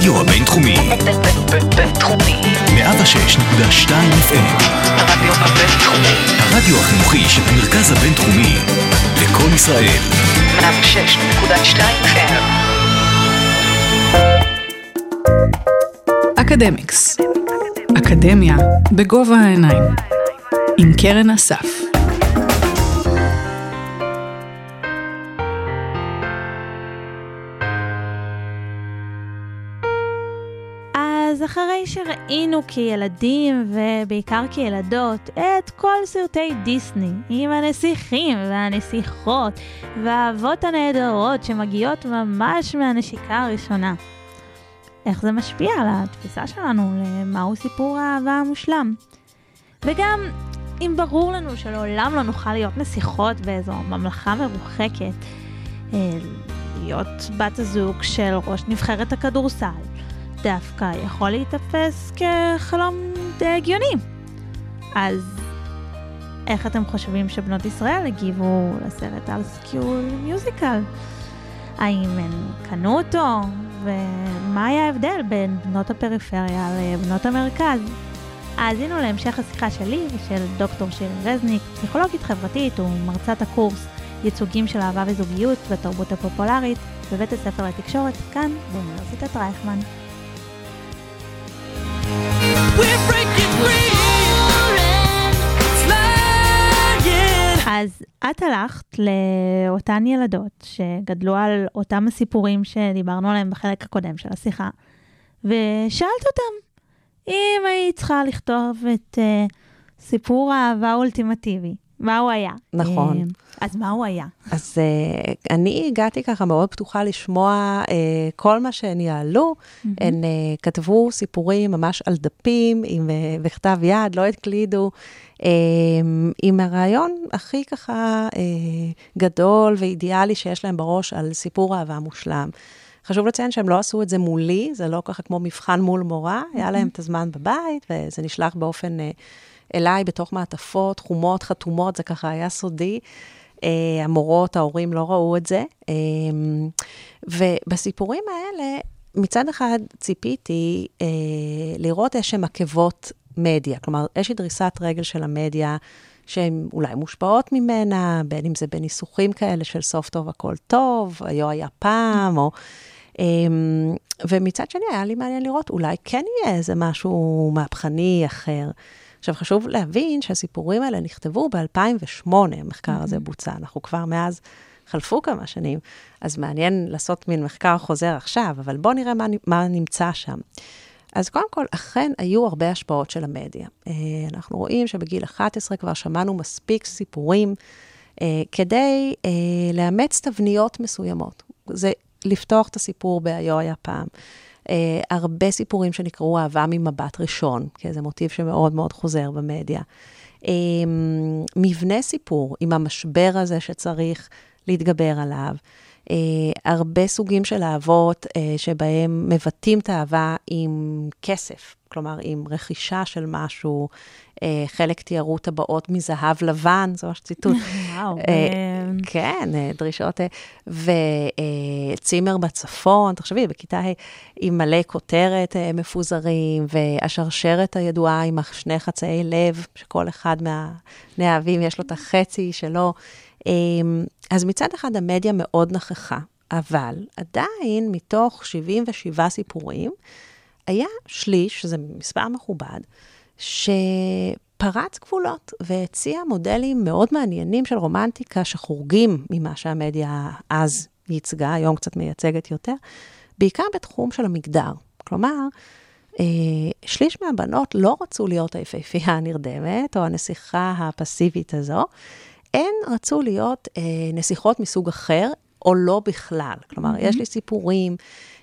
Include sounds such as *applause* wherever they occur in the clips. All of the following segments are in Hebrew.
הרדיו הבינתחומי. בינתחומי. 106.2 FM. הרדיו הבינתחומי. הרדיו החינוכי של המרכז הבינתחומי. לקום ישראל. 106.2 FM. אקדמיקס. אקדמיה בגובה העיניים. עם קרן אסף. שראינו כילדים ובעיקר כילדות את כל סרטי דיסני עם הנסיכים והנסיכות והאהבות הנהדרות שמגיעות ממש מהנשיקה הראשונה, איך זה משפיע על התפיסה שלנו למהו סיפור האהבה המושלם? וגם אם ברור לנו שלעולם לא נוכל להיות נסיכות באיזו ממלכה מרוחקת, אה, להיות בת הזוג של ראש נבחרת הכדורסל, דווקא יכול להיתפס כחלום די הגיוני. אז איך אתם חושבים שבנות ישראל הגיבו לסרט על סקיול מיוזיקל? האם הן קנו אותו? ומה היה ההבדל בין בנות הפריפריה לבנות המרכז? האזינו להמשך השיחה שלי ושל דוקטור שירי רזניק, פסיכולוגית חברתית ומרצת הקורס ייצוגים של אהבה וזוגיות בתרבות הפופולרית בבית הספר לתקשורת כאן באוניברסיטת רייכמן. אז את הלכת לאותן ילדות שגדלו על אותם הסיפורים שדיברנו עליהם בחלק הקודם של השיחה, ושאלת אותם אם היית צריכה לכתוב את uh, סיפור האהבה האולטימטיבי, מה הוא היה? נכון. אה, אז מה הוא היה? אז uh, אני הגעתי ככה מאוד פתוחה לשמוע uh, כל מה שהן יעלו. Mm-hmm. הן uh, כתבו סיפורים ממש על דפים, עם, uh, בכתב יד, לא הקלידו, uh, עם הרעיון הכי ככה uh, גדול ואידיאלי שיש להם בראש על סיפור אהבה מושלם. חשוב לציין שהם לא עשו את זה מולי, זה לא ככה כמו מבחן מול מורה, mm-hmm. היה להם את הזמן בבית, וזה נשלח באופן uh, אליי בתוך מעטפות, חומות, חתומות, זה ככה היה סודי. Uh, המורות, ההורים לא ראו את זה. Uh, ובסיפורים האלה, מצד אחד ציפיתי uh, לראות איזשהן עקבות מדיה, כלומר, איזושהי דריסת רגל של המדיה, שהן אולי מושפעות ממנה, בין אם זה בניסוחים כאלה של סוף טוב הכל טוב, היו היה פעם, או... ומצד שני, היה לי מעניין לראות, אולי כן יהיה איזה משהו מהפכני אחר. עכשיו, חשוב להבין שהסיפורים האלה נכתבו ב-2008, המחקר הזה בוצע. אנחנו כבר מאז, חלפו כמה שנים, אז מעניין לעשות מין מחקר חוזר עכשיו, אבל בואו נראה מה, מה נמצא שם. אז קודם כל, אכן היו הרבה השפעות של המדיה. אנחנו רואים שבגיל 11 כבר שמענו מספיק סיפורים כדי לאמץ תבניות מסוימות. זה לפתוח את הסיפור ב"היו היה פעם". Uh, הרבה סיפורים שנקראו אהבה ממבט ראשון, כי זה מוטיב שמאוד מאוד חוזר במדיה. Uh, מבנה סיפור עם המשבר הזה שצריך להתגבר עליו. Uh, הרבה סוגים של אהבות uh, שבהם מבטאים את האהבה עם כסף, כלומר, עם רכישה של משהו. Uh, חלק תיארו טבעות מזהב לבן, זה ממש ציטוט. *laughs* וואו. כן, דרישות, וצימר בצפון, תחשבי, בכיתה ה' עם מלא כותרת מפוזרים, והשרשרת הידועה עם שני חצאי לב, שכל אחד מהנאהבים יש לו את החצי שלו. אז מצד אחד המדיה מאוד נכחה, אבל עדיין מתוך 77 סיפורים, היה שליש, שזה מספר מכובד, שפרץ גבולות והציע מודלים מאוד מעניינים של רומנטיקה שחורגים ממה שהמדיה אז ייצגה, היום קצת מייצגת יותר, בעיקר בתחום של המגדר. כלומר, אה, שליש מהבנות לא רצו להיות היפהפייה הנרדמת, או הנסיכה הפסיבית הזו, הן רצו להיות אה, נסיכות מסוג אחר, או לא בכלל. כלומר, mm-hmm. יש לי סיפורים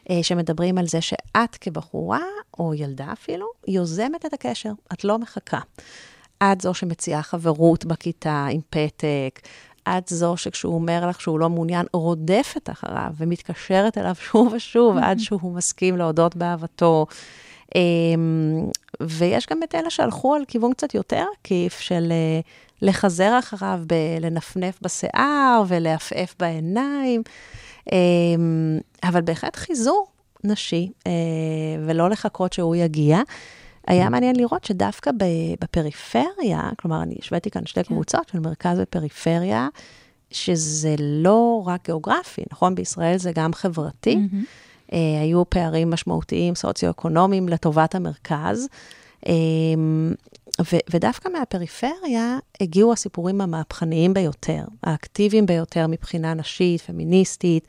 אה, שמדברים על זה שאת כבחורה, או ילדה אפילו, יוזמת את הקשר, את לא מחכה. את זו שמציעה חברות בכיתה עם פתק, את זו שכשהוא אומר לך שהוא לא מעוניין, רודפת אחריו ומתקשרת אליו שוב ושוב *laughs* עד שהוא מסכים להודות באהבתו. ויש גם את אלה שהלכו על כיוון קצת יותר עקיף של לחזר אחריו בלנפנף בשיער ולעפעף בעיניים, אבל בהחלט חיזור נשי, אה, ולא לחכות שהוא יגיע. היה מעניין לראות שדווקא בפריפריה, כלומר, אני השוויתי כאן שתי קבוצות של מרכז ופריפריה, שזה לא רק גיאוגרפי, נכון? בישראל זה גם חברתי. Mm-hmm. היו פערים משמעותיים סוציו-אקונומיים לטובת המרכז. ו- ודווקא מהפריפריה הגיעו הסיפורים המהפכניים ביותר, האקטיביים ביותר מבחינה נשית, פמיניסטית.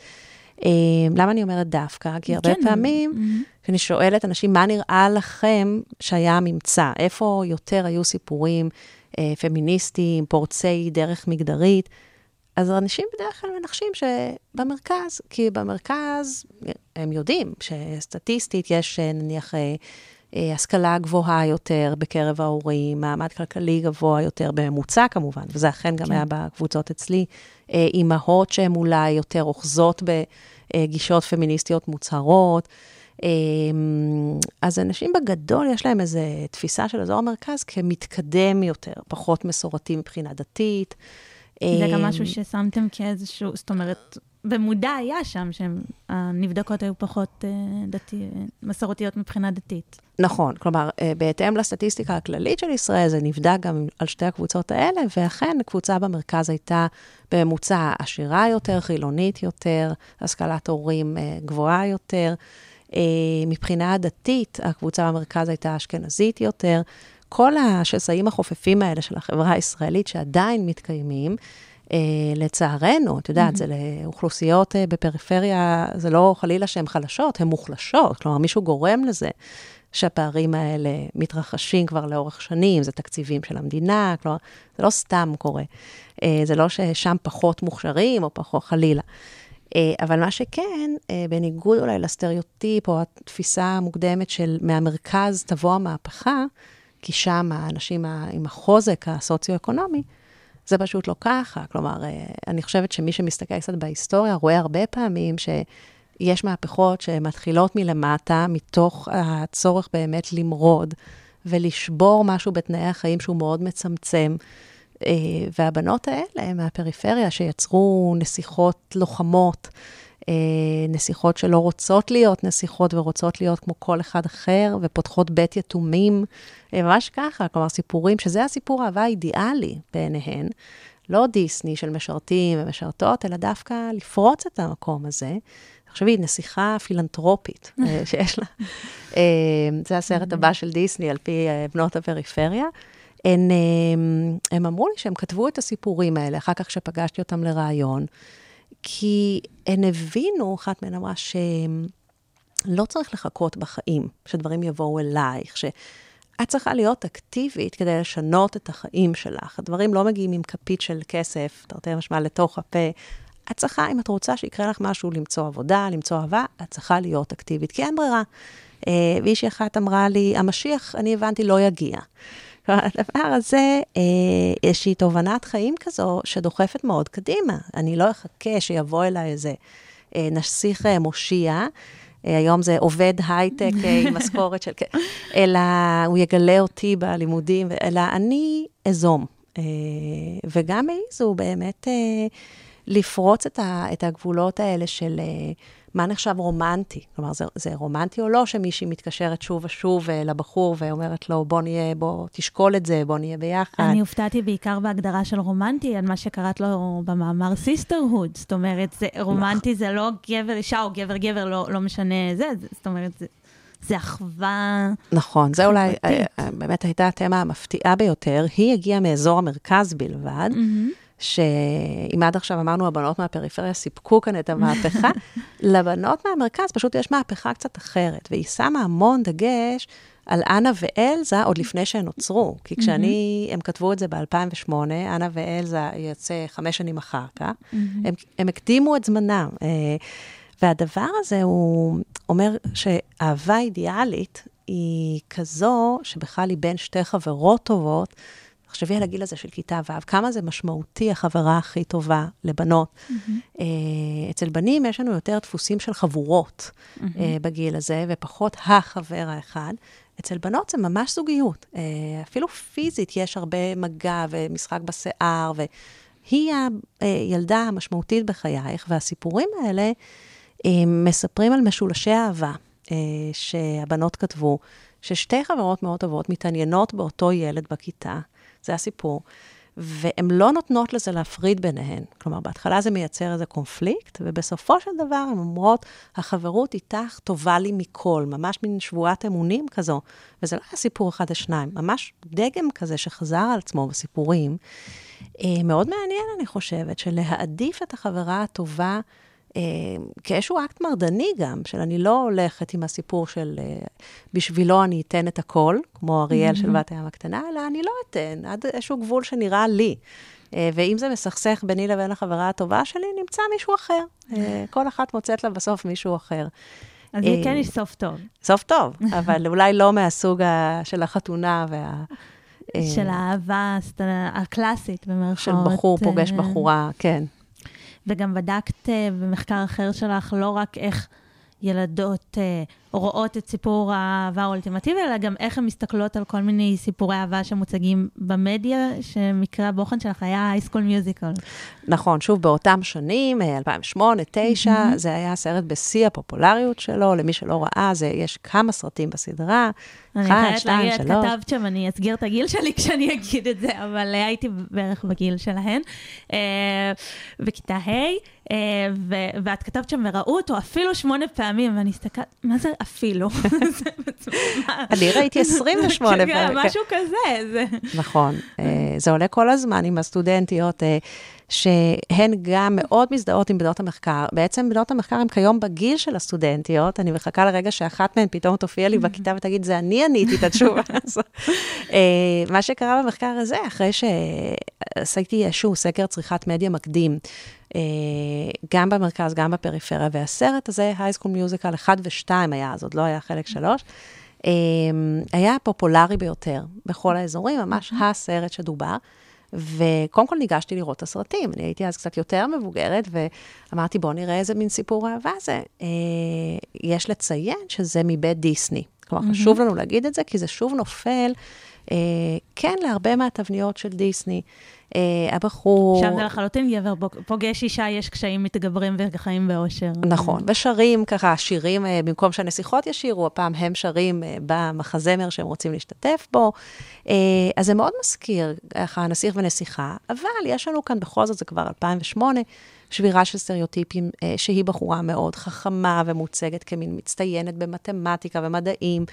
אה, למה אני אומרת דווקא? כי הרבה כן. פעמים, mm-hmm. כשאני שואלת אנשים, מה נראה לכם שהיה הממצא? איפה יותר היו סיפורים אה, פמיניסטיים, פורצי דרך מגדרית? אז אנשים בדרך כלל מנחשים שבמרכז, כי במרכז הם יודעים שסטטיסטית יש נניח אה, השכלה גבוהה יותר בקרב ההורים, מעמד כלכלי גבוה יותר בממוצע כמובן, וזה אכן גם כן. היה בקבוצות אצלי, אה, אימהות שהן אולי יותר אוחזות בגישות פמיניסטיות מוצהרות. אה, אז אנשים בגדול, יש להם איזו תפיסה של אזור המרכז כמתקדם יותר, פחות מסורתי מבחינה דתית. זה גם משהו ששמתם כאיזשהו, זאת אומרת, במודע היה שם, שהנבדקות היו פחות אה, דתי, מסורתיות מבחינה דתית. נכון, כלומר, אה, בהתאם לסטטיסטיקה הכללית של ישראל, זה נבדק גם על שתי הקבוצות האלה, ואכן, קבוצה במרכז הייתה בממוצע עשירה יותר, חילונית יותר, השכלת הורים אה, גבוהה יותר. מבחינה דתית, הקבוצה במרכז הייתה אשכנזית יותר. כל השסעים החופפים האלה של החברה הישראלית שעדיין מתקיימים, לצערנו, את יודעת, mm-hmm. זה לאוכלוסיות אה, בפריפריה, זה לא חלילה שהן חלשות, הן מוחלשות. כלומר, מישהו גורם לזה שהפערים האלה מתרחשים כבר לאורך שנים, זה תקציבים של המדינה, כלומר, זה לא סתם קורה. אה, זה לא ששם פחות מוכשרים או פחות חלילה. אה, אבל מה שכן, אה, בניגוד אולי לסטריאוטיפ או התפיסה המוקדמת של מהמרכז תבוא המהפכה, כי שם האנשים עם החוזק הסוציו-אקונומי, זה פשוט לא ככה. כלומר, אה, אני חושבת שמי שמסתכל קצת בהיסטוריה, רואה הרבה פעמים שיש מהפכות שמתחילות מלמטה, מתוך הצורך באמת למרוד ולשבור משהו בתנאי החיים שהוא מאוד מצמצם. אה, והבנות האלה מהפריפריה, שיצרו נסיכות לוחמות, נסיכות שלא רוצות להיות נסיכות ורוצות להיות כמו כל אחד אחר, ופותחות בית יתומים, אה, ממש ככה, כלומר סיפורים, שזה הסיפור האהבה האידיאלי בעיניהן. לא דיסני של משרתים ומשרתות, אלא דווקא לפרוץ את המקום הזה. תחשבי, נסיכה פילנטרופית אה, *laughs* שיש לה. זה הסרט הבא של דיסני, על פי בנות הפריפריה. הן, הם אמרו לי שהם כתבו את הסיפורים האלה, אחר כך כשפגשתי אותם לראיון, כי הן הבינו, אחת מהן אמרה שלא צריך לחכות בחיים, שדברים יבואו אלייך, שאת צריכה להיות אקטיבית כדי לשנות את החיים שלך. הדברים לא מגיעים עם כפית של כסף, תרתי משמע, לתוך הפה. את צריכה, אם את רוצה שיקרה לך משהו, למצוא עבודה, למצוא אהבה, את צריכה להיות אקטיבית, כי אין ברירה. אה, אחת אמרה לי, המשיח, אני הבנתי, לא יגיע. הדבר הזה, אה, איזושהי תובנת חיים כזו שדוחפת מאוד קדימה. אני לא אחכה שיבוא אליי איזה אה, נסיך אה, מושיע. היום זה עובד הייטק עם משכורת של... אלא הוא יגלה אותי בלימודים, אלא אני אזום. וגם העזו באמת לפרוץ את הגבולות האלה של מה נחשב רומנטי? כלומר, זה, זה רומנטי או לא שמישהי מתקשרת שוב ושוב אה, לבחור ואומרת לו, בוא נהיה, בוא תשקול את זה, בוא נהיה ביחד. אני הופתעתי בעיקר בהגדרה של רומנטי, על מה שקראת לו במאמר sisterhood. זאת אומרת, זה, רומנטי זה לא גבר אישה או גבר גבר, לא, לא משנה זה, זאת אומרת, זה... זה אחווה... נכון, זה אולי אה, אה, באמת הייתה התמה המפתיעה ביותר. היא הגיעה מאזור המרכז בלבד. Mm-hmm. שאם עד עכשיו אמרנו, הבנות מהפריפריה סיפקו כאן את המהפכה, *laughs* לבנות מהמרכז פשוט יש מהפכה קצת אחרת, והיא שמה המון דגש על אנה ואלזה עוד לפני שהן נוצרו. כי כשאני, הם כתבו את זה ב-2008, אנה ואלזה יוצא חמש שנים אחר כך, הם, הם הקדימו את זמנם. אה, והדבר הזה הוא אומר שאהבה אידיאלית היא כזו שבכלל היא בין שתי חברות טובות, תחשבי על הגיל הזה של כיתה ו', כמה זה משמעותי, החברה הכי טובה לבנות. Mm-hmm. אצל בנים יש לנו יותר דפוסים של חבורות mm-hmm. בגיל הזה, ופחות החבר האחד. אצל בנות זה ממש זוגיות. אה, אפילו פיזית יש הרבה מגע ומשחק בשיער, והיא הילדה המשמעותית בחייך, והסיפורים האלה, מספרים על משולשי אהבה אה, שהבנות כתבו, ששתי חברות מאוד טובות מתעניינות באותו ילד בכיתה, זה הסיפור. והן לא נותנות לזה להפריד ביניהן. כלומר, בהתחלה זה מייצר איזה קונפליקט, ובסופו של דבר הן אומרות, החברות איתך טובה לי מכל, ממש מין שבועת אמונים כזו. וזה לא היה סיפור אחד לשניים, ממש דגם כזה שחזר על עצמו בסיפורים. אה, מאוד מעניין, אני חושבת, של להעדיף את החברה הטובה. אה, כאיזשהו אקט מרדני גם, של אני לא הולכת עם הסיפור של אה, בשבילו אני אתן את הכל, כמו אריאל של בת הים הקטנה, אלא אני לא אתן, עד איזשהו גבול שנראה לי. אה, ואם זה מסכסך ביני לבין החברה הטובה שלי, נמצא מישהו אחר. כל אחת מוצאת לה בסוף מישהו אחר. אז לי כן יש סוף טוב. סוף טוב, אבל אולי לא מהסוג של החתונה וה... של האהבה הקלאסית, במירכאות. של בחור פוגש בחורה, כן. וגם בדקת אה, במחקר אחר שלך לא רק איך ילדות אה, רואות את סיפור האהבה האולטימטיבי, אלא גם איך הן מסתכלות על כל מיני סיפורי אהבה שמוצגים במדיה, שמקרה הבוחן שלך היה הייסקול מיוזיקל. נכון, שוב, באותם שנים, 2008, 2009, mm-hmm. זה היה סרט בשיא הפופולריות שלו, למי שלא ראה, זה, יש כמה סרטים בסדרה. אני חייבת להגיד, את כתבת שם, אני אסגיר את הגיל שלי *laughs* כשאני אגיד את זה, אבל הייתי בערך בגיל שלהן. אה, בכיתה ה', ואת כתבת שם, וראו אותו אפילו שמונה פעמים, ואני הסתכלת, מה זה אפילו. *laughs* אני ראיתי 28 פעמים. כן, משהו כזה. נכון. אה, זה עולה כל הזמן עם הסטודנטיות. שהן גם מאוד מזדהות עם בנות המחקר. בעצם בנות המחקר הן כיום בגיל של הסטודנטיות, אני מחכה לרגע שאחת מהן פתאום תופיע לי בכיתה ותגיד, זה אני עניתי את התשובה *laughs* הזאת. אה, מה שקרה במחקר הזה, אחרי שעשיתי איזשהו סקר צריכת מדיה מקדים, אה, גם במרכז, גם בפריפריה, והסרט הזה, הייסקול מיוזיקל 1 ו-2 היה, אז עוד לא היה חלק 3, אה, היה הפופולרי ביותר בכל האזורים, ממש הסרט שדובר. וקודם כל ניגשתי לראות את הסרטים. אני הייתי אז קצת יותר מבוגרת, ואמרתי, בואו נראה איזה מין סיפור אהבה זה. אה, יש לציין שזה מבית דיסני. כלומר, mm-hmm. חשוב לנו להגיד את זה, כי זה שוב נופל, כן, להרבה מהתבניות של דיסני. אה, הבחור... שם זה לחלוטין גבר פוגש אישה, יש קשיים מתגברים וחיים באושר. נכון, ושרים ככה, שירים, אה, במקום שהנסיכות ישירו, הפעם הם שרים אה, במחזמר שהם רוצים להשתתף בו. אז זה מאוד מזכיר, ככה, נסיך ונסיכה, אבל יש לנו כאן בכל זאת, זה כבר 2008, שבירה של סטריאוטיפים, שהיא בחורה מאוד חכמה ומוצגת כמין מצטיינת במתמטיקה ומדעים.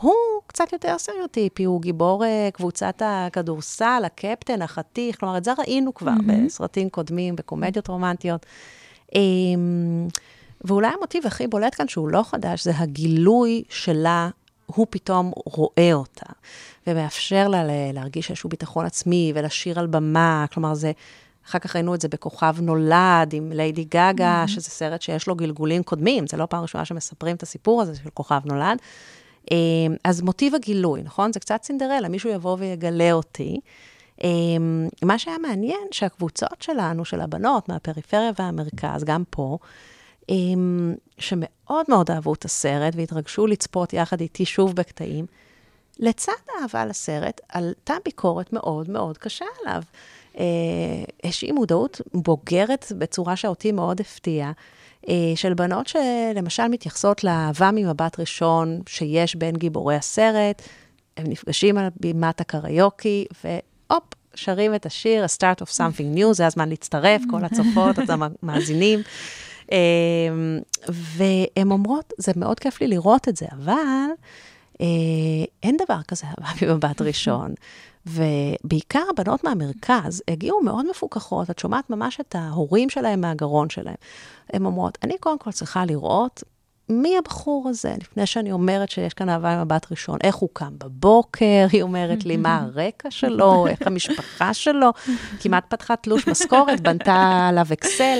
הוא קצת יותר סטריאוטיפי, הוא גיבור uh, קבוצת הכדורסל, הקפטן, החתיך, כלומר, את זה ראינו כבר mm-hmm. בסרטים קודמים, בקומדיות רומנטיות. Um, ואולי המוטיב הכי בולט כאן, שהוא לא חדש, זה הגילוי שלה, הוא פתאום רואה אותה, ומאפשר לה להרגיש איזשהו ביטחון עצמי ולשיר על במה, כלומר, זה... אחר כך ראינו את זה בכוכב נולד עם ליידי גאגה, mm-hmm. שזה סרט שיש לו גלגולים קודמים, זה לא פעם ראשונה שמספרים את הסיפור הזה של כוכב נולד. אמ, אז מוטיב הגילוי, נכון? זה קצת סינדרלה, מישהו יבוא ויגלה אותי. אמ, מה שהיה מעניין, שהקבוצות שלנו, של הבנות מהפריפריה והמרכז, גם פה, אמ, שמאוד מאוד אהבו את הסרט והתרגשו לצפות יחד איתי שוב בקטעים, לצד האהבה לסרט, עלתה ביקורת מאוד מאוד קשה עליו. איזושהי מודעות בוגרת בצורה שאותי מאוד הפתיעה. אה, של בנות שלמשל מתייחסות לאהבה ממבט ראשון שיש בין גיבורי הסרט, הם נפגשים על בימת הקריוקי, והופ, שרים את השיר, A Start of Something New, זה הזמן להצטרף, כל הצופות, את המאזינים. *laughs* אה, והן אומרות, זה מאוד כיף לי לראות את זה, אבל אה, אין דבר כזה אהבה ממבט ראשון. ובעיקר הבנות מהמרכז הגיעו מאוד מפוקחות, את שומעת ממש את ההורים שלהם מהגרון שלהם. הן אומרות, אני קודם כל צריכה לראות מי הבחור הזה, לפני שאני אומרת שיש כאן אהבה ממבט ראשון, איך הוא קם בבוקר, היא אומרת לי, מה הרקע שלו, איך המשפחה שלו, כמעט פתחה תלוש משכורת, בנתה עליו אקסל.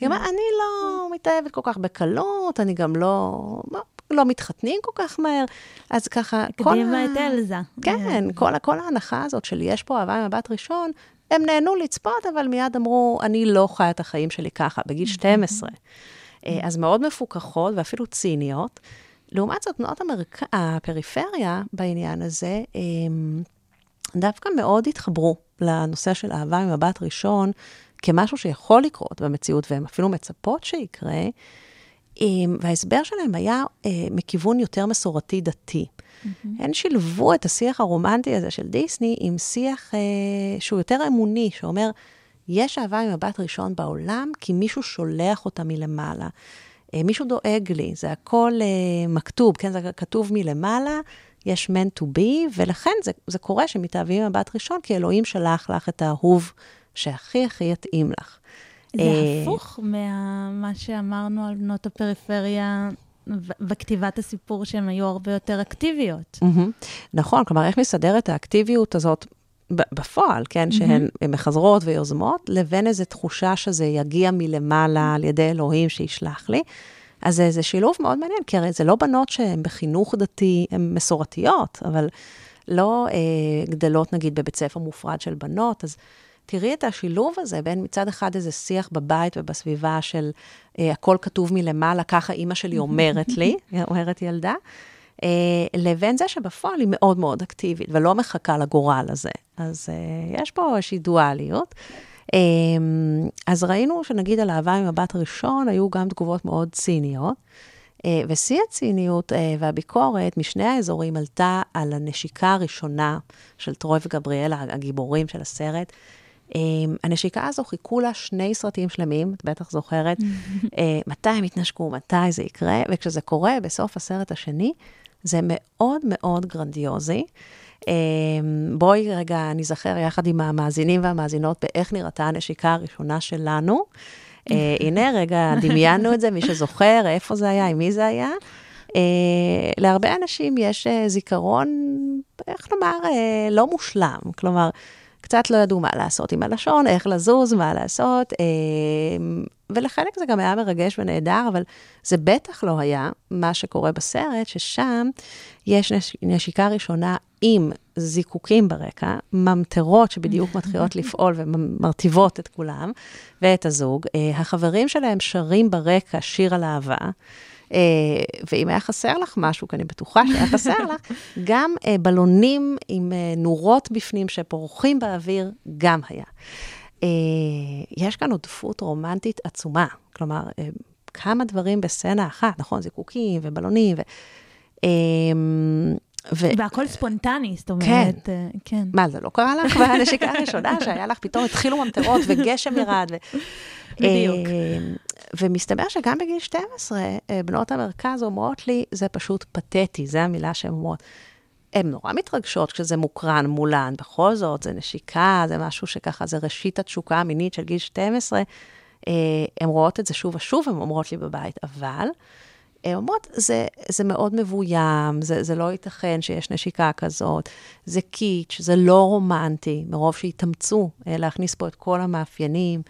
היא אומרת, אני לא מתאהבת כל כך בקלות, אני גם לא... לא מתחתנים כל כך מהר, אז ככה, כל ה... קדימה את אלזה. כן, כל, כל ההנחה הזאת של יש פה אהבה ממבט ראשון, הם נהנו לצפות, אבל מיד אמרו, אני לא חיה את החיים שלי ככה, בגיל 12. אה, אז מאוד מפוכחות ואפילו ציניות. לעומת זאת, תנועות המרק... הפריפריה בעניין הזה, דווקא מאוד התחברו לנושא של אהבה ממבט ראשון, כמשהו שיכול לקרות במציאות, והן אפילו מצפות שיקרה. וההסבר שלהם היה אה, מכיוון יותר מסורתי-דתי. Mm-hmm. הן שילבו את השיח הרומנטי הזה של דיסני עם שיח אה, שהוא יותר אמוני, שאומר, יש אהבה ממבט ראשון בעולם, כי מישהו שולח אותה מלמעלה. אה, מישהו דואג לי, זה הכל אה, מכתוב, כן, זה כתוב מלמעלה, יש meant to be, ולכן זה, זה קורה שמתאהבים ממבט ראשון, כי אלוהים שלח לך את האהוב שהכי הכי יתאים לך. זה אה, הפוך ממה שאמרנו על בנות הפריפריה בכתיבת הסיפור, שהן היו הרבה יותר אקטיביות. מהמם. נכון, כלומר, איך מסדר את האקטיביות הזאת בפועל, כן, שהן מחזרות ויוזמות, לבין איזו תחושה שזה יגיע מלמעלה על ידי אלוהים שישלח לי. אז זה, זה שילוב מאוד מעניין, כי הרי זה לא בנות שהן בחינוך דתי, הן מסורתיות, אבל לא אה, גדלות נגיד בבית ספר מופרד של בנות, אז תראי את השילוב הזה בין מצד אחד איזה שיח בבית ובסביבה של אה, הכל כתוב מלמעלה, ככה אימא שלי אומרת לי, *laughs* אומרת ילדה, אה, לבין זה שבפועל היא מאוד מאוד אקטיבית ולא מחכה לגורל הזה. אז אה, יש פה איזושהי דואליות. אה, אז ראינו שנגיד על אהבה ממבט ראשון, היו גם תגובות מאוד ציניות. אה, ושיא הציניות אה, והביקורת משני האזורים עלתה על הנשיקה הראשונה של טרוי וגבריאלה, הגיבורים של הסרט. אה, הנשיקה הזו חיכו לה שני סרטים שלמים, את בטח זוכרת, *laughs* אה, מתי הם יתנשקו, מתי זה יקרה, וכשזה קורה בסוף הסרט השני, זה מאוד מאוד גרנדיוזי. אה, בואי רגע ניזכר יחד עם המאזינים והמאזינות באיך נראתה הנשיקה הראשונה שלנו. אה, *laughs* הנה, רגע, דמיינו את זה, מי שזוכר, איפה זה היה, עם מי זה היה. אה, להרבה אנשים יש אה, זיכרון, איך לומר, אה, לא מושלם. כלומר, קצת לא ידעו מה לעשות עם הלשון, איך לזוז, מה לעשות, אה, ולחלק זה גם היה מרגש ונהדר, אבל זה בטח לא היה מה שקורה בסרט, ששם יש נש... נשיקה ראשונה עם זיקוקים ברקע, ממטרות שבדיוק מתחילות *laughs* לפעול ומרטיבות את כולם, ואת הזוג. אה, החברים שלהם שרים ברקע שיר על אהבה. Uh, ואם היה חסר לך משהו, כי אני בטוחה שהיה חסר לך, *laughs* גם uh, בלונים עם uh, נורות בפנים שפורחים באוויר, גם היה. יש כאן עודפות רומנטית עצומה. כלומר, כמה דברים בסצנה אחת, נכון? זיקוקים ובלונים, ו... ו... והכל ספונטני, זאת אומרת, כן. אה, כן. מה, זה לא קרה לך בנשיקה הראשונה, *laughs* שהיה לך, פתאום התחילו ממטרות וגשם ירד. ו... *laughs* בדיוק. אה, ומסתבר שגם בגיל 12, אה, בנות המרכז אומרות לי, זה פשוט פתטי, זו המילה שהן אומרות. הן נורא מתרגשות כשזה מוקרן מולן, בכל זאת, זה נשיקה, זה משהו שככה, זה ראשית התשוקה המינית של גיל 12. אה, הן רואות את זה שוב ושוב, הן אומרות לי בבית, אבל אומרות, זה, זה מאוד מבוים, זה, זה לא ייתכן שיש נשיקה כזאת, זה קיץ', זה לא רומנטי, מרוב שהתאמצו אה, להכניס פה את כל המאפיינים.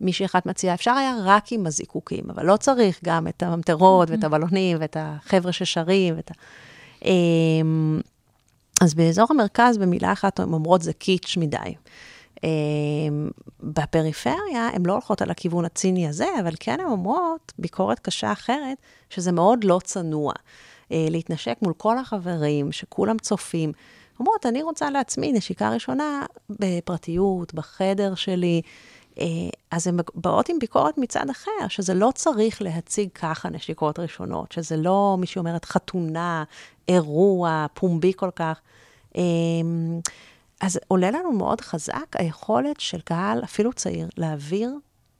מישהי אחת מציעה, אפשר היה רק עם הזיקוקים, אבל לא צריך גם את הממטרות ואת הבלונים ואת החבר'ה ששרים ואת ה... אמ, אז באזור המרכז, במילה אחת, הן אומרות, זה קיץ' מדי. אמ, בפריפריה, הן לא הולכות על הכיוון הציני הזה, אבל כן הן אומרות, ביקורת קשה אחרת, שזה מאוד לא צנוע. אה, להתנשק מול כל החברים, שכולם צופים. אומרות, אני רוצה לעצמי נשיקה ראשונה בפרטיות, בחדר שלי. אה, אז הן באות עם ביקורת מצד אחר, שזה לא צריך להציג ככה נשיקות ראשונות, שזה לא, מישהי אומרת, חתונה, אירוע, פומבי כל כך. אמ, אז עולה לנו מאוד חזק היכולת של קהל, אפילו צעיר, להעביר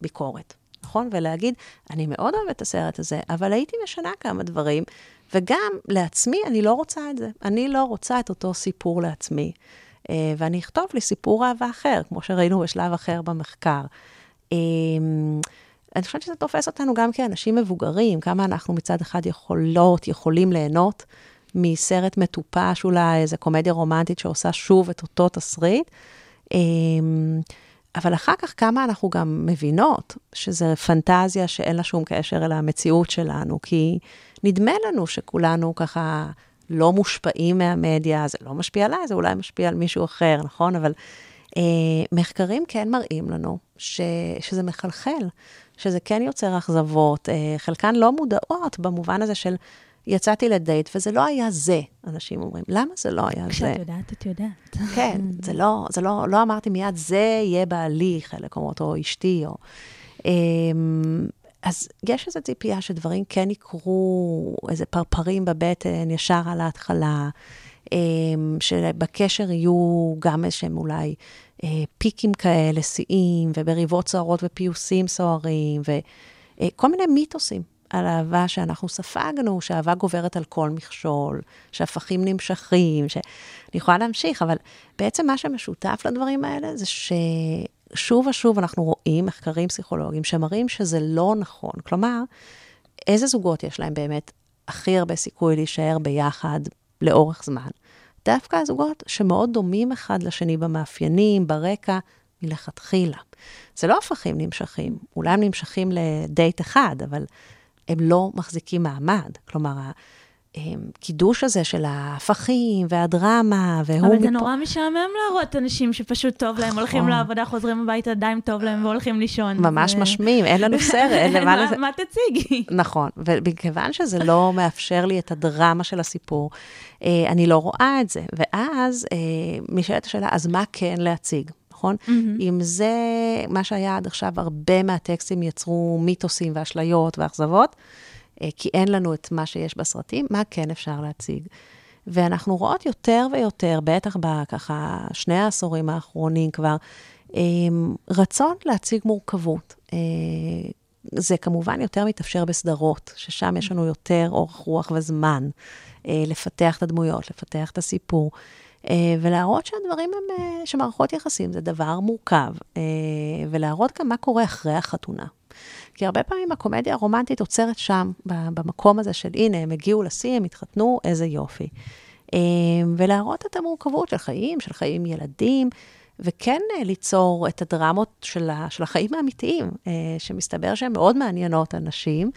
ביקורת, נכון? ולהגיד, אני מאוד אוהבת את הסרט הזה, אבל הייתי משנה כמה דברים, וגם לעצמי, אני לא רוצה את זה. אני לא רוצה את אותו סיפור לעצמי. אה, ואני אכתוב לי סיפור אהבה אחר, כמו שראינו בשלב אחר במחקר. אה, אני חושבת שזה תופס אותנו גם כאנשים מבוגרים, כמה אנחנו מצד אחד יכולות, יכולים ליהנות מסרט מטופש אולי, איזה קומדיה רומנטית שעושה שוב את אותו תסריט. אה, אבל אחר כך כמה אנחנו גם מבינות שזה פנטזיה שאין לה שום קשר אל המציאות שלנו, כי נדמה לנו שכולנו ככה לא מושפעים מהמדיה, זה לא משפיע עליי, זה אולי משפיע על מישהו אחר, נכון? אבל אה, מחקרים כן מראים לנו ש, שזה מחלחל, שזה כן יוצר אכזבות, אה, חלקן לא מודעות במובן הזה של יצאתי לדייט וזה לא היה זה, אנשים אומרים, למה זה לא היה זה? כשאת יודעת, את יודעת. כן, *laughs* זה לא, זה לא, לא אמרתי מיד, זה יהיה בעלי, חלק אומרות, או אשתי, או... אמ, אז יש איזו ציפייה שדברים כן יקרו, איזה פרפרים בבטן ישר על ההתחלה, אמ, שבקשר יהיו גם איזשהם אולי אה, פיקים כאלה, שיאים, ובריבות סוערות ופיוסים סוערים, וכל מיני מיתוסים על אהבה שאנחנו ספגנו, שאהבה גוברת על כל מכשול, שהפכים נמשכים, שאני יכולה להמשיך, אבל בעצם מה שמשותף לדברים האלה זה ששוב ושוב אנחנו רואים מחקרים פסיכולוגיים שמראים שזה לא נכון. כלומר, איזה זוגות יש להם באמת הכי הרבה סיכוי להישאר ביחד לאורך זמן? דווקא הזוגות שמאוד דומים אחד לשני במאפיינים, ברקע, מלכתחילה. זה לא הפכים נמשכים, אולי הם נמשכים לדייט אחד, אבל הם לא מחזיקים מעמד. כלומר, הקידוש הזה של ההפכים והדרמה, והוא... אבל זה מפה- נורא משעמם להראות אנשים שפשוט טוב להם, הולכים נכון. לעבודה, חוזרים הביתה, עדיין טוב להם והולכים לישון. ממש ו- משמים, אין לנו סרט, *laughs* מה-. מה תציגי? נכון, ומכיוון שזה לא מאפשר לי את הדרמה של הסיפור, אה, אני לא רואה את זה. ואז אה, נשאלת השאלה, אז מה כן להציג, נכון? אם זה מה שהיה עד עכשיו, הרבה מהטקסטים יצרו מיתוסים ואשליות ואכזבות, אה, כי אין לנו את מה שיש בסרטים, מה כן אפשר להציג? ואנחנו רואות יותר ויותר, בטח בככה שני העשורים האחרונים כבר, אה, רצון להציג מורכבות. אה, זה כמובן יותר מתאפשר בסדרות, ששם יש לנו יותר אורך רוח וזמן אה, לפתח את הדמויות, לפתח את הסיפור, ולהראות שהדברים הם, אה, שמערכות יחסים זה דבר מורכב, אה, ולהראות גם מה קורה אחרי החתונה. כי הרבה פעמים הקומדיה הרומנטית עוצרת שם, במקום הזה של הנה, הם הגיעו לשיא, הם התחתנו, איזה יופי. אה, ולהראות את המורכבות של חיים, של חיים ילדים, וכן אה, ליצור את הדרמות של, ה, של החיים האמיתיים, אה, שמסתבר שהן מאוד מעניינות אנשים.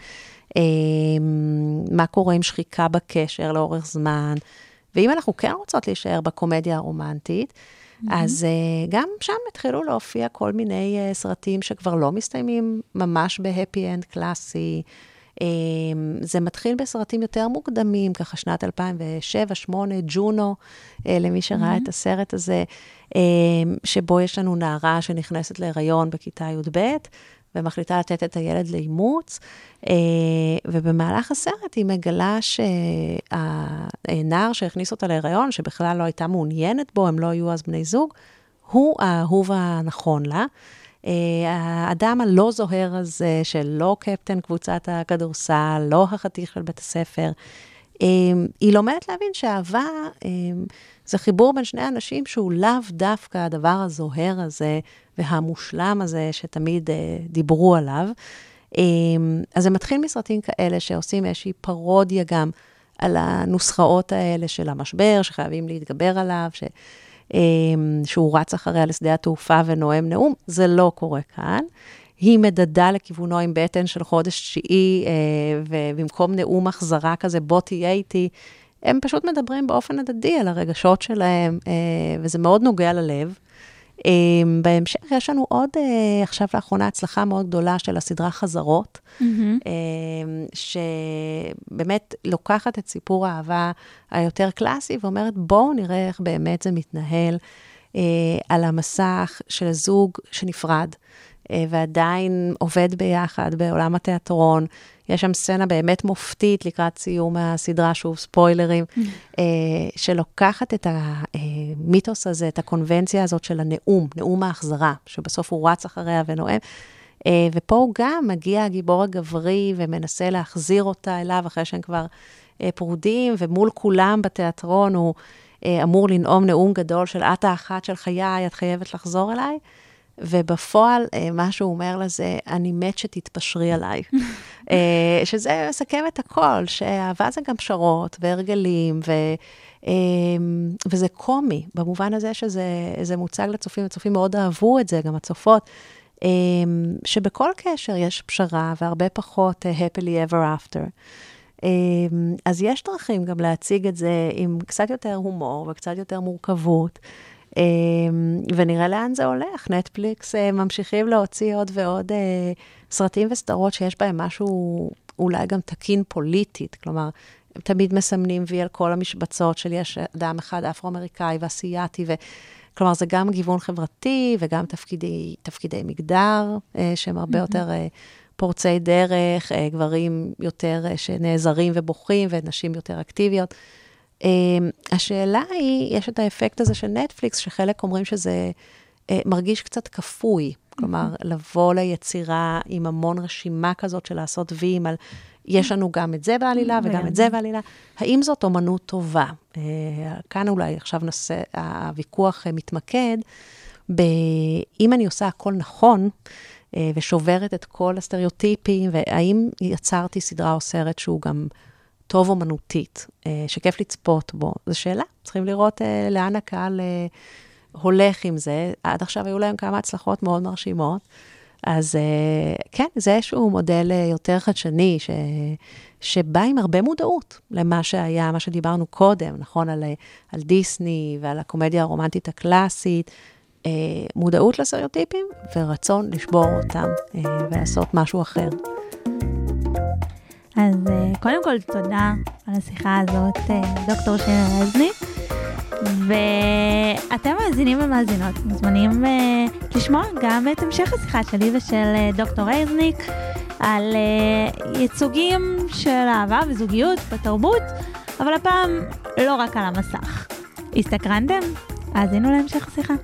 אה, מה קורה עם שחיקה בקשר לאורך זמן, ואם אנחנו כן רוצות להישאר בקומדיה הרומנטית, אז uh, גם שם התחילו להופיע כל מיני uh, סרטים שכבר לא מסתיימים ממש בהפי אנד קלאסי. Um, זה מתחיל בסרטים יותר מוקדמים, ככה שנת 2007-2008, ג'ונו, uh, למי שראה את הסרט הזה, um, שבו יש לנו נערה שנכנסת להיריון בכיתה י"ב, ומחליטה לתת את הילד לאימוץ, אה, ובמהלך הסרט היא מגלה שהנער שהכניס אותה להיריון, שבכלל לא הייתה מעוניינת בו, הם לא היו אז בני זוג, הוא האהוב הנכון לה. אה, האדם הלא זוהר הזה, שלא קפטן קבוצת הכדורסל, לא החתיך של בית הספר, אה, היא לומדת להבין שאהבה אה, זה חיבור בין שני אנשים שהוא לאו דווקא הדבר הזוהר הזה והמושלם הזה שתמיד אה, דיברו עליו. אה, אז זה מתחיל מסרטים כאלה שעושים איזושהי פרודיה גם על הנוסחאות האלה של המשבר, שחייבים להתגבר עליו, ש... שהוא רץ אחריה לשדה התעופה ונואם נאום, זה לא קורה כאן. היא מדדה לכיוונו עם בטן של חודש תשיעי, ובמקום נאום החזרה כזה, בוא תהיה איתי, הם פשוט מדברים באופן הדדי על הרגשות שלהם, וזה מאוד נוגע ללב. בהמשך יש לנו עוד, עכשיו לאחרונה, הצלחה מאוד גדולה של הסדרה חזרות, mm-hmm. שבאמת לוקחת את סיפור האהבה היותר קלאסי ואומרת, בואו נראה איך באמת זה מתנהל על המסך של זוג שנפרד. ועדיין עובד ביחד בעולם התיאטרון. יש שם סצנה באמת מופתית לקראת סיום הסדרה, שוב ספוילרים, שלוקחת את המיתוס הזה, את הקונבנציה הזאת של הנאום, נאום ההחזרה, שבסוף הוא רץ אחריה ונואם. ופה הוא גם מגיע הגיבור הגברי ומנסה להחזיר אותה אליו אחרי שהם כבר פרודים, ומול כולם בתיאטרון הוא אמור לנאום נאום גדול של את האחת של חיי, את חייבת לחזור אליי. ובפועל, מה שהוא אומר לזה, אני מת שתתפשרי עליי. *laughs* שזה מסכם את הכל, שאהבה זה גם פשרות והרגלים, ו, וזה קומי, במובן הזה שזה מוצג לצופים, הצופים מאוד אהבו את זה, גם הצופות, שבכל קשר יש פשרה והרבה פחות happily ever after. אז יש דרכים גם להציג את זה עם קצת יותר הומור וקצת יותר מורכבות. ונראה לאן זה הולך. נטפליקס ממשיכים להוציא עוד ועוד סרטים וסדרות שיש בהם משהו אולי גם תקין פוליטית. כלומר, הם תמיד מסמנים וי על כל המשבצות של יש אדם אחד אפרו-אמריקאי ואסייתי, ו... כלומר, זה גם גיוון חברתי וגם תפקידי, תפקידי מגדר, שהם הרבה mm-hmm. יותר פורצי דרך, אה, גברים יותר אה, שנעזרים ובוכים ונשים יותר אקטיביות. אה, השאלה היא, יש את האפקט הזה של נטפליקס, שחלק אומרים שזה אה, מרגיש קצת כפוי. כלומר, לבוא ליצירה עם המון רשימה כזאת של לעשות ויים על, יש לנו גם את זה בעלילה וגם את זה בעלילה. האם זאת אומנות טובה? אה, כאן אולי עכשיו נושא, הוויכוח אה, מתמקד. אם אני עושה הכל נכון, ושוברת את כל הסטריאוטיפים, והאם יצרתי סדרה או סרט שהוא גם טוב אומנותית, אה, שכיף לצפות בו? זו שאלה, צריכים לראות אה, לאן הקהל אה, הולך עם זה. עד עכשיו היו להם כמה הצלחות מאוד מרשימות. אז כן, זה איזשהו מודל יותר חדשני, ש... שבא עם הרבה מודעות למה שהיה, מה שדיברנו קודם, נכון? על, על דיסני ועל הקומדיה הרומנטית הקלאסית. מודעות לסטריאוטיפים ורצון לשבור אותם ולעשות משהו אחר. אז אה, קודם כל, תודה על השיחה הזאת, אה, דוקטור שיר רזניק. ואתם מאזינים ומאזינות, מוזמנים uh, לשמוע גם את המשך השיחה שלי ושל uh, דוקטור רזניק על uh, ייצוגים של אהבה וזוגיות בתרבות, אבל הפעם לא רק על המסך. הסתקרנתם? האזינו להמשך השיחה.